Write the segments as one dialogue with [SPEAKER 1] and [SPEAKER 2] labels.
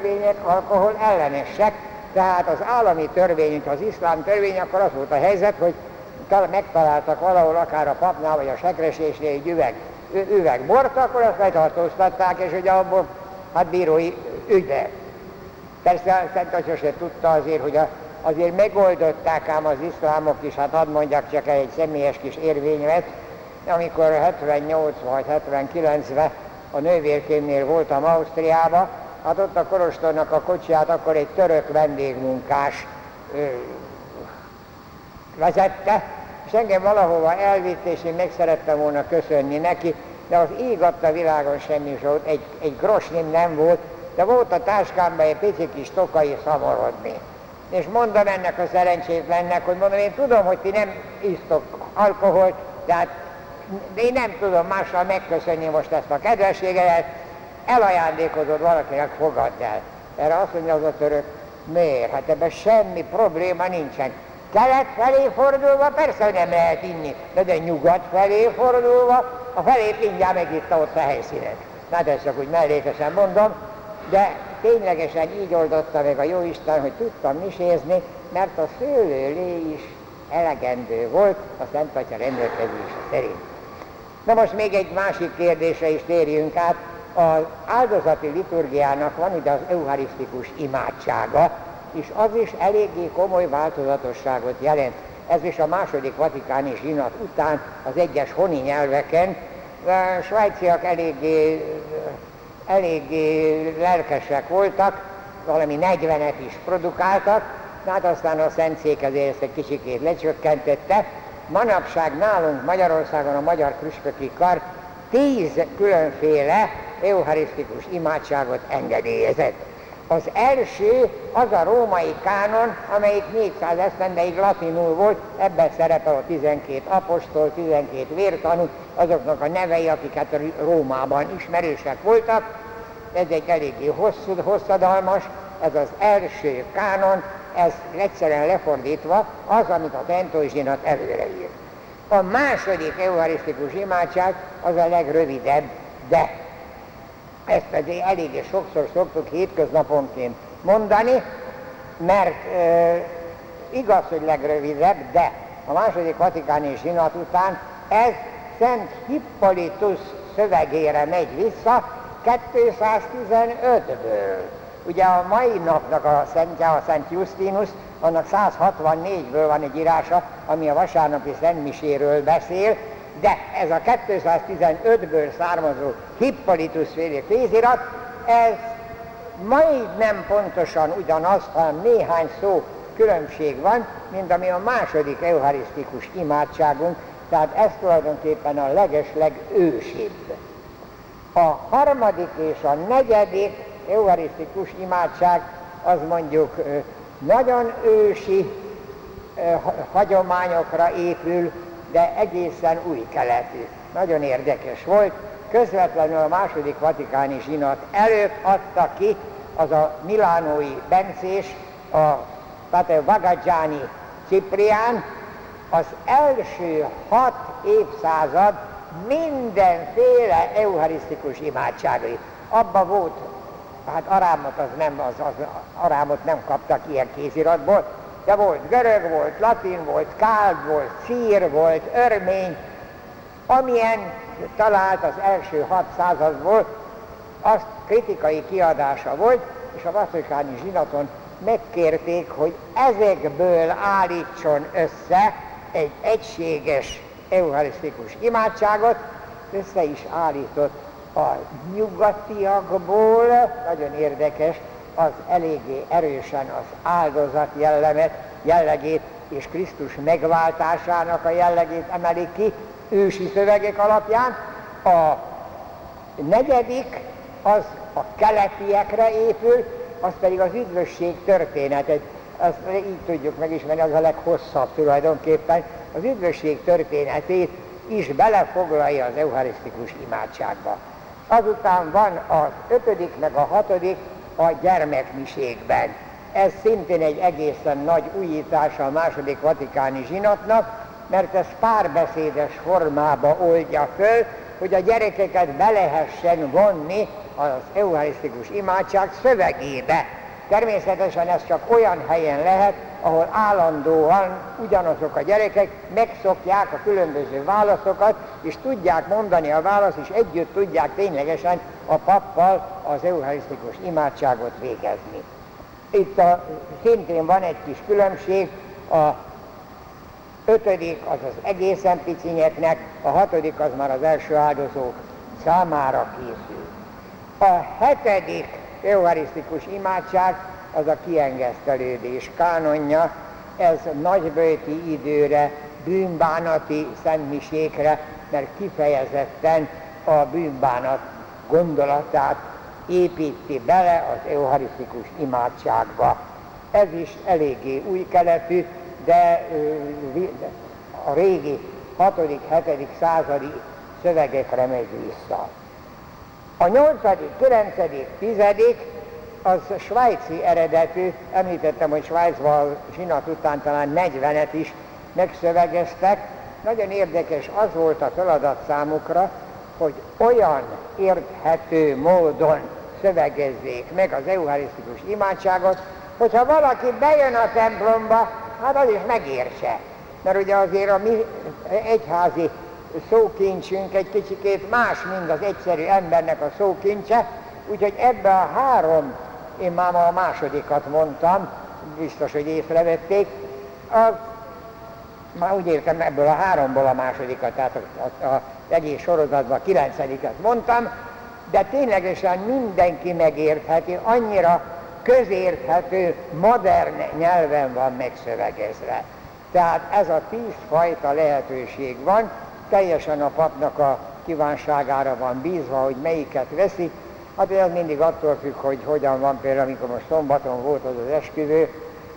[SPEAKER 1] törvények alkohol ellenesek, tehát az állami törvény, az iszlám törvény, akkor az volt a helyzet, hogy megtaláltak valahol, akár a papnál, vagy a sekresésnél egy üveg, üveg bort, akkor azt letartóztatták, és ugye abból hát bírói ügybe. Persze a Szent se tudta azért, hogy a, azért megoldották ám az iszlámok is, hát hadd mondjak csak egy személyes kis érvényet, amikor 78 vagy 79-ben a nővérkémnél voltam Ausztriába, hát ott a Korostornak a kocsiját akkor egy török vendégmunkás ö, vezette, és engem valahova elvitt, és én meg szerettem volna köszönni neki, de az ég adta világon semmi is volt, egy, egy grosnim nem volt, de volt a táskámban egy pici kis tokai szamorodni. És mondom ennek a szerencsétlennek, hogy mondom, én tudom, hogy ti nem isztok alkoholt, de hát de én nem tudom mással megköszönni most ezt a kedvességedet, elajándékozod valakinek, fogadd el. Erre azt mondja az a török, miért? Hát ebben semmi probléma nincsen. Kelet felé fordulva persze, hogy nem lehet inni, de, de nyugat felé fordulva, a felé mindjárt megitta ott a helyszínet. Hát ezt csak úgy mellékesen mondom, de ténylegesen így oldotta meg a Jóisten, hogy tudtam misézni, mert a szőlőlé is elegendő volt a Szent Atya rendelkezése szerint. Na most még egy másik kérdésre is térjünk át. Az áldozati liturgiának van ide az eucharisztikus imádsága, és az is eléggé komoly változatosságot jelent. Ez is a második vatikáni zsinat után az egyes honi nyelveken. A svájciak eléggé, eléggé lelkesek voltak, valami 40-et is produkáltak, hát aztán a Szentszék ezért ezt egy kicsikét lecsökkentette, manapság nálunk Magyarországon a Magyar Püspöki Kar tíz különféle eucharisztikus imádságot engedélyezett. Az első az a római kánon, amelyik 400 esztendeig latinul volt, ebben szerepel a 12 apostol, 12 vértanú, azoknak a nevei, akiket Rómában ismerősek voltak. Ez egy eléggé hosszú, hosszadalmas, ez az első kánon, ez egyszerűen lefordítva az, amit a Tentózsinat előre ír. A második eucharisztikus imádság az a legrövidebb, de ezt pedig eléggé sokszor szoktuk hétköznaponként mondani, mert e, igaz, hogy legrövidebb, de a második vatikáni zsinat után ez Szent Hippolytus szövegére megy vissza 215-ből. Ugye a mai napnak a szentje, a Szent Justinus, annak 164-ből van egy írása, ami a vasárnapi szentmiséről beszél, de ez a 215-ből származó Hippolytus féle kézirat, ez majdnem pontosan ugyanaz, hanem néhány szó különbség van, mint ami a második eucharisztikus imádságunk, tehát ez tulajdonképpen a legesleg ősibb. A harmadik és a negyedik eucharisztikus imádság az mondjuk nagyon ősi hagyományokra épül, de egészen új keletű. Nagyon érdekes volt. Közvetlenül a második vatikáni zsinat előtt adta ki az a milánói bencés, a Pater Vagagiani Ciprián, az első hat évszázad mindenféle eucharisztikus imádságai. Abba volt hát arámot az nem, az, az arámot nem kaptak ilyen kéziratból, de volt görög, volt latin, volt káld, volt szír, volt örmény, amilyen talált az első hat századból, azt kritikai kiadása volt, és a vatikáni zsinaton megkérték, hogy ezekből állítson össze egy egységes eucharisztikus imádságot, össze is állított a nyugatiakból, nagyon érdekes, az eléggé erősen az áldozat jellemet, jellegét és Krisztus megváltásának a jellegét emelik ki ősi szövegek alapján. A negyedik az a keletiekre épül, az pedig az üdvösség történetet. Azt így tudjuk megismerni, az a leghosszabb tulajdonképpen. Az üdvösség történetét is belefoglalja az eucharisztikus imádságba. Azután van az ötödik, meg a hatodik a gyermekmiségben. Ez szintén egy egészen nagy újítása a második vatikáni zsinatnak, mert ez párbeszédes formába oldja föl, hogy a gyerekeket be lehessen vonni az eucharisztikus imádság szövegébe. Természetesen ez csak olyan helyen lehet, ahol állandóan ugyanazok a gyerekek megszokják a különböző válaszokat, és tudják mondani a választ, és együtt tudják ténylegesen a pappal az eucharisztikus imádságot végezni. Itt a, szintén van egy kis különbség, a ötödik az az egészen picinyeknek, a hatodik az már az első áldozók számára készül. A hetedik eucharisztikus imádság az a kiengesztelődés kánonja, ez nagybőti időre, bűnbánati szentmisékre, mert kifejezetten a bűnbánat gondolatát építi bele az eucharisztikus imádságba. Ez is eléggé új keletű, de a régi 6.-7. századi szövegekre megy vissza. A 8., 9., 10. az svájci eredetű, említettem, hogy Svájcban zsinat után talán 40-et is megszövegeztek. Nagyon érdekes az volt a feladat számukra, hogy olyan érthető módon szövegezzék meg az eucharisztikus imádságot, hogyha valaki bejön a templomba, hát az is megérse. Mert ugye azért a mi egyházi szókincsünk egy kicsikét más, mint az egyszerű embernek a szókincse, úgyhogy ebbe a három, én már a másodikat mondtam, biztos, hogy észrevették, az, már úgy értem ebből a háromból a másodikat, tehát az, az egész sorozatban a kilencediket mondtam, de ténylegesen mindenki megértheti, annyira közérthető, modern nyelven van megszövegezve. Tehát ez a tíz fajta lehetőség van, teljesen a papnak a kívánságára van bízva, hogy melyiket veszi. Hát ez mindig attól függ, hogy hogyan van például, amikor most szombaton volt az az esküvő,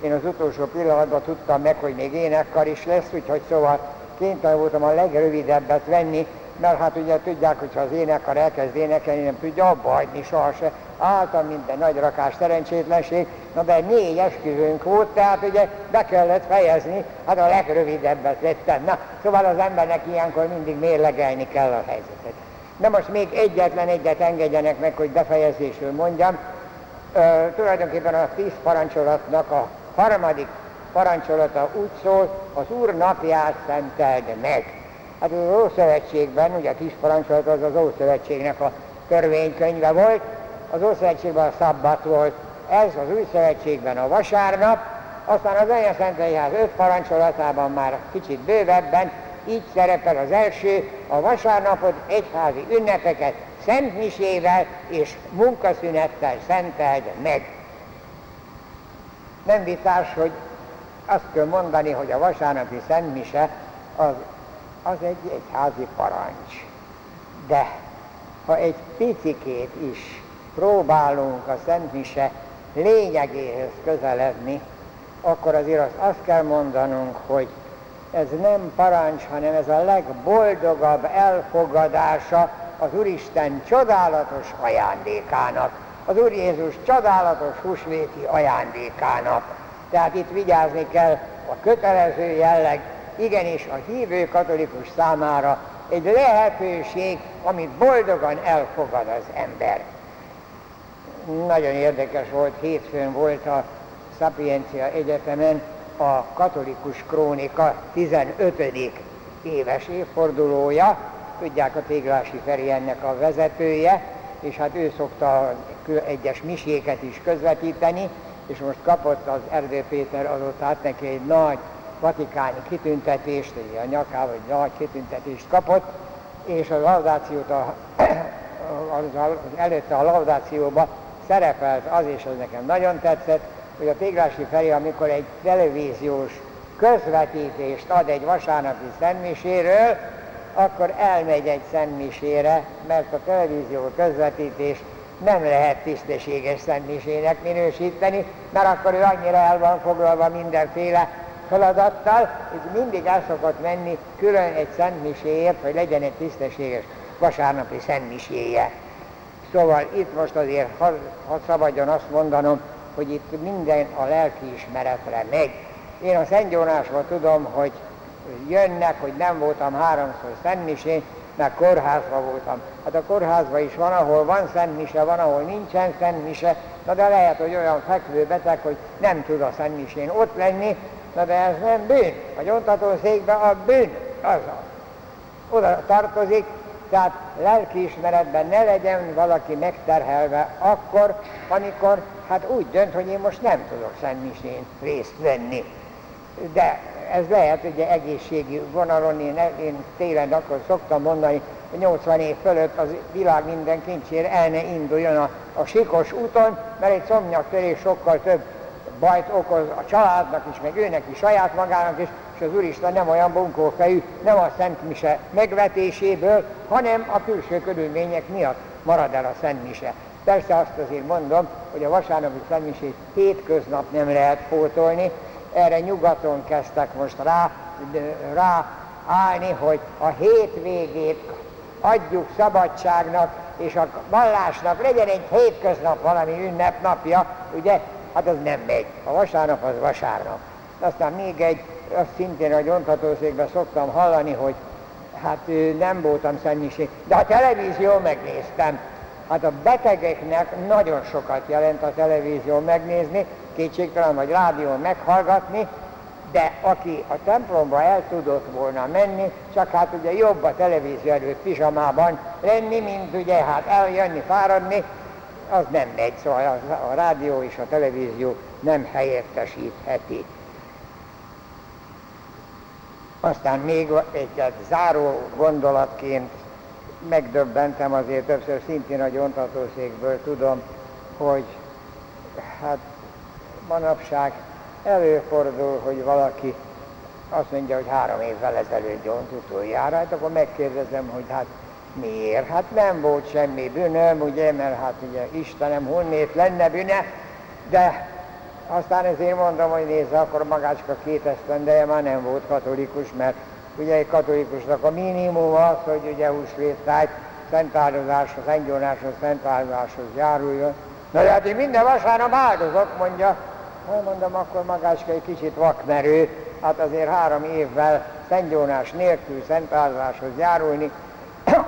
[SPEAKER 1] én az utolsó pillanatban tudtam meg, hogy még énekkar is lesz, úgyhogy szóval kénytelen voltam a legrövidebbet venni, mert hát ugye tudják, hogy ha az énekkar elkezd énekelni, nem tudja abba hagyni sohasem. Álltam minden nagy rakás szerencsétlenség, na de négy esküvőnk volt, tehát ugye be kellett fejezni, hát a legrövidebbet vettem. Na, szóval az embernek ilyenkor mindig mérlegelni kell a helyzetet. De most még egyetlen egyet engedjenek meg, hogy befejezésül mondjam. Ö, tulajdonképpen a tíz parancsolatnak a harmadik parancsolata úgy szól, az Úr napját szenteld meg. Hát az Ószövetségben, ugye a tíz parancsolat az az Ószövetségnek a törvénykönyve volt, az Ószövetségben a szabbat volt, ez az Új Szövetségben a vasárnap, aztán az Anya Szent Egyház öt parancsolatában már kicsit bővebben, így szerepel az első, a vasárnapot egyházi ünnepeket szentmisével és munkaszünettel szenteld meg. Nem vitás, hogy azt kell mondani, hogy a vasárnapi szentmise az az egy egyházi parancs. De ha egy picikét is próbálunk a Szent lényegéhez közeledni, akkor azért azt, azt kell mondanunk, hogy ez nem parancs, hanem ez a legboldogabb elfogadása az Úristen csodálatos ajándékának, az Úr Jézus csodálatos húsvéti ajándékának. Tehát itt vigyázni kell a kötelező jelleg igenis a hívő katolikus számára egy lehetőség, amit boldogan elfogad az ember. Nagyon érdekes volt, hétfőn volt a Sapiencia Egyetemen a katolikus krónika 15. éves évfordulója, tudják a Téglási Feri ennek a vezetője, és hát ő szokta egyes miséket is közvetíteni, és most kapott az Erdő Péter adott át neki egy nagy vatikáni kitüntetést, a nyakával egy nagy kitüntetést kapott, és a laudációt a, az, előtte a laudációba szerepelt az, és az nekem nagyon tetszett, hogy a Téglási Feri, amikor egy televíziós közvetítést ad egy vasárnapi szentmiséről, akkor elmegy egy szentmisére, mert a televízió közvetítés nem lehet tisztességes szentmisének minősíteni, mert akkor ő annyira el van foglalva mindenféle feladattal, és mindig el szokott menni külön egy szentmiséért, hogy legyen egy tisztességes vasárnapi szentmiséje. Szóval itt most azért, ha, ha szabadjon azt mondanom, hogy itt minden a lelkiismeretre megy. Én a Szent Jónásban tudom, hogy jönnek, hogy nem voltam háromszor szentmisén, meg kórházba voltam. Hát a kórházban is van, ahol van szentmise, van, ahol nincsen szentmise, na de lehet, hogy olyan fekvő beteg, hogy nem tud a szentmisén ott lenni, na de ez nem bűn. A gyóntatószékben a bűn az a. Oda tartozik, tehát lelkiismeretben ne legyen valaki megterhelve akkor, amikor hát úgy dönt, hogy én most nem tudok szentmisén részt venni. De ez lehet ugye egészségi vonalon, én, én télen akkor szoktam mondani, hogy 80 év fölött az világ minden kincsére el ne induljon a, a sikos úton, mert egy szomnyaktörés sokkal több bajt okoz a családnak is, meg őnek is, saját magának is, és az Úristen nem olyan bunkófejű, nem a Szent Mise megvetéséből, hanem a külső körülmények miatt marad el a Szent Mise. Persze azt azért mondom, hogy a vasárnapi Szent hétköznap nem lehet pótolni, erre nyugaton kezdtek most rá, rá állni, hogy a hétvégét adjuk szabadságnak, és a vallásnak legyen egy hétköznap valami ünnepnapja, ugye, hát az nem megy. A vasárnap az vasárnap. Aztán még egy, azt szintén a gyontatószékben szoktam hallani, hogy hát nem voltam szennyiség, de a televízió megnéztem. Hát a betegeknek nagyon sokat jelent a televízió megnézni, kétségtelen, vagy rádión meghallgatni, de aki a templomba el tudott volna menni, csak hát ugye jobb a televízió előtt pizsamában lenni, mint ugye hát eljönni, fáradni, az nem megy, szóval a, a rádió és a televízió nem helyettesítheti. Aztán még egy záró gondolatként megdöbbentem azért többször szintén a gyontatószékből tudom, hogy hát manapság előfordul, hogy valaki azt mondja, hogy három évvel ezelőtt gyont utoljára, hát akkor megkérdezem, hogy hát miért? Hát nem volt semmi bűnöm, ugye, mert hát ugye Istenem honnét lenne bűne, de aztán ezért mondom, hogy nézze, akkor magácska két esztendeje már nem volt katolikus, mert ugye egy katolikusnak a minimum az, hogy ugye húsvéttájt szentáldozáshoz, engyónáshoz, szentáldozáshoz járuljon. Na de hát én minden vasárnap áldozok, mondja, ha mondom, akkor magácska egy kicsit vakmerő, hát azért három évvel szentgyónás nélkül szentáldozáshoz járulni.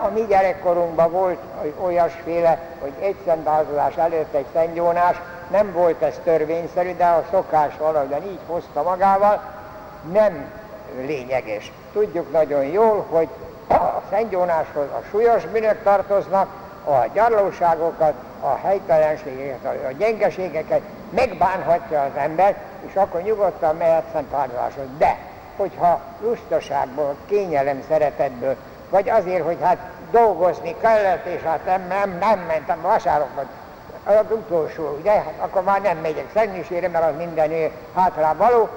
[SPEAKER 1] A mi gyerekkorunkban volt olyasféle, hogy egy szentáldozás előtt egy szentgyónás, nem volt ez törvényszerű, de a szokás valahogyan így hozta magával, nem lényeges. Tudjuk nagyon jól, hogy a szentgyónáshoz a súlyos bűnök tartoznak, a gyarlóságokat, a helytelenségeket, a gyengeségeket megbánhatja az ember, és akkor nyugodtan mehet szent áldozáshoz. De, hogyha lustaságból, kényelem szeretetből, vagy azért, hogy hát dolgozni kellett, és hát nem, nem, nem mentem vasárokban, az utolsó, ugye, hát akkor már nem megyek szennyisére, mert az minden hátrá való,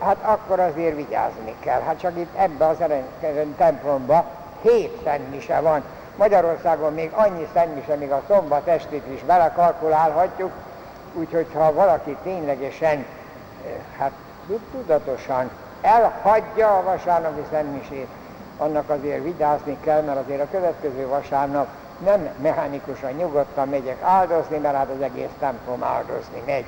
[SPEAKER 1] hát akkor azért vigyázni kell. Hát csak itt ebbe az templomba hét szentmise van. Magyarországon még annyi szentmise, még a szombat estét is belekalkulálhatjuk, úgyhogy ha valaki ténylegesen, eh, hát tudatosan elhagyja a vasárnapi szentmisét, annak azért vigyázni kell, mert azért a következő vasárnap nem mechanikusan nyugodtan megyek áldozni, mert hát az egész templom áldozni megy.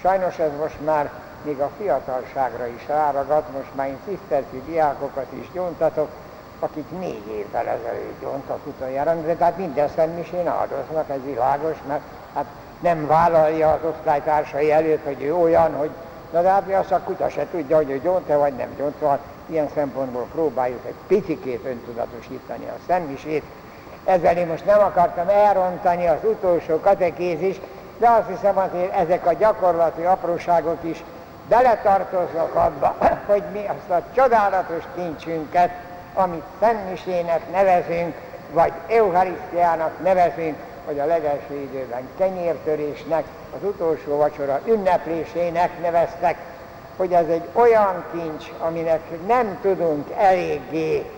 [SPEAKER 1] Sajnos ez most már még a fiatalságra is ráragadt, most már én ciszterci diákokat is gyóntatok, akik négy évvel ezelőtt gyóntak utoljára, de tehát minden szentmisén áldoznak, ez világos, mert hát nem vállalja az osztálytársai előtt, hogy ő olyan, hogy na de hát mi azt a kuta se tudja, hogy ő gyónt-e vagy nem gyónt, szóval ilyen szempontból próbáljuk egy picikét öntudatosítani a szentmisét. Ezzel én most nem akartam elrontani az utolsó katekézis, de azt hiszem azért ezek a gyakorlati apróságok is beletartoznak abba, hogy mi azt a csodálatos kincsünket, amit szentmisének nevezünk, vagy eucharisztiának nevezünk, vagy a legelső időben kenyértörésnek, az utolsó vacsora ünneplésének neveztek, hogy ez egy olyan kincs, aminek nem tudunk eléggé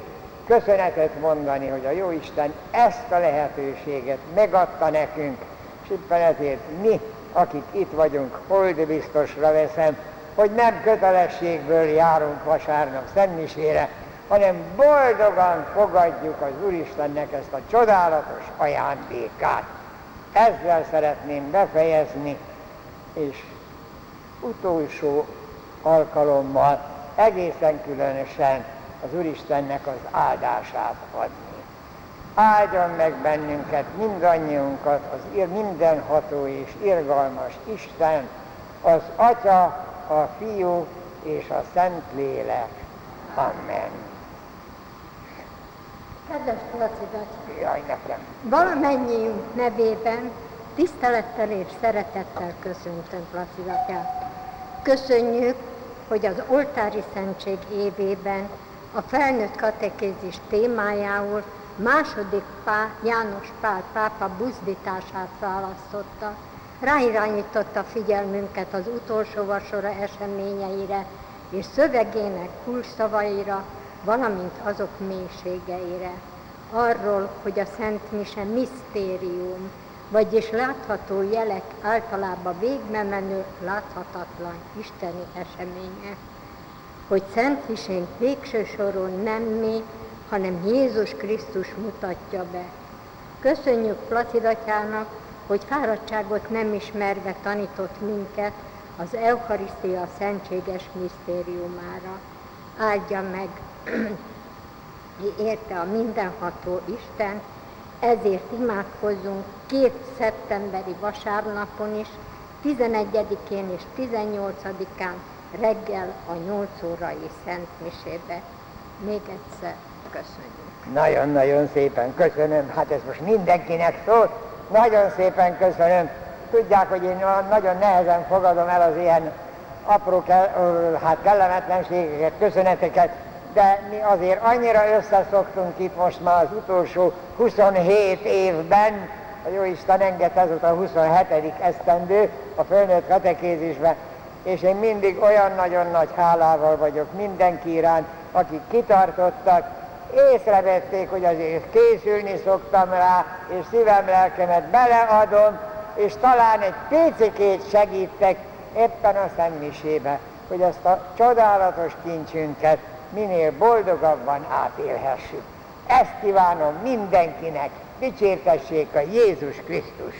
[SPEAKER 1] köszönetet mondani, hogy a Jóisten ezt a lehetőséget megadta nekünk, és éppen ezért mi, akik itt vagyunk, holdbiztosra veszem, hogy nem kötelességből járunk vasárnap szentmisére, hanem boldogan fogadjuk az Úristennek ezt a csodálatos ajándékát. Ezzel szeretném befejezni, és utolsó alkalommal egészen különösen az Úristennek az áldását adni. áldjon meg bennünket, mindannyiunkat, az mindenható és irgalmas Isten, az Atya, a Fiú és a Szentlélek. Amen.
[SPEAKER 2] Kedves Laci
[SPEAKER 1] Jaj, nekem.
[SPEAKER 2] Valamennyiünk nevében tisztelettel és szeretettel köszöntöm Laci Köszönjük, hogy az oltári szentség évében a felnőtt katekézis témájául második Pál, János Pál pápa buzdítását választotta. Ráirányította figyelmünket az utolsó vasora eseményeire és szövegének kulcsszavaira, valamint azok mélységeire. Arról, hogy a Szent Mise misztérium, vagyis látható jelek általában végbe menő, láthatatlan isteni eseménye. Hogy Szent Misénk végső soron nem mi, hanem Jézus Krisztus mutatja be. Köszönjük Placidatyának, hogy fáradtságot nem ismerve tanított minket az Eucharisztia szentséges misztériumára. Áldja meg érte a mindenható Isten, ezért imádkozzunk két szeptemberi vasárnapon is, 11-én és 18-án reggel a 8 órai Szent Misébe. Még egyszer köszönjük.
[SPEAKER 1] Nagyon-nagyon szépen köszönöm, hát ez most mindenkinek szól, nagyon szépen köszönöm. Tudják, hogy én nagyon nehezen fogadom el az ilyen apró hát kellemetlenségeket, köszöneteket, de mi azért annyira összeszoktunk itt most már az utolsó 27 évben, a jó Isten enged ez a 27. esztendő a fölnőtt katekézisben, és én mindig olyan nagyon nagy hálával vagyok mindenki iránt, akik kitartottak, észrevették, hogy azért készülni szoktam rá, és szívem lelkemet beleadom, és talán egy picikét segítek éppen a szentmisébe, hogy ezt a csodálatos kincsünket minél boldogabban átélhessük. Ezt kívánom mindenkinek, dicsértessék a Jézus Krisztus!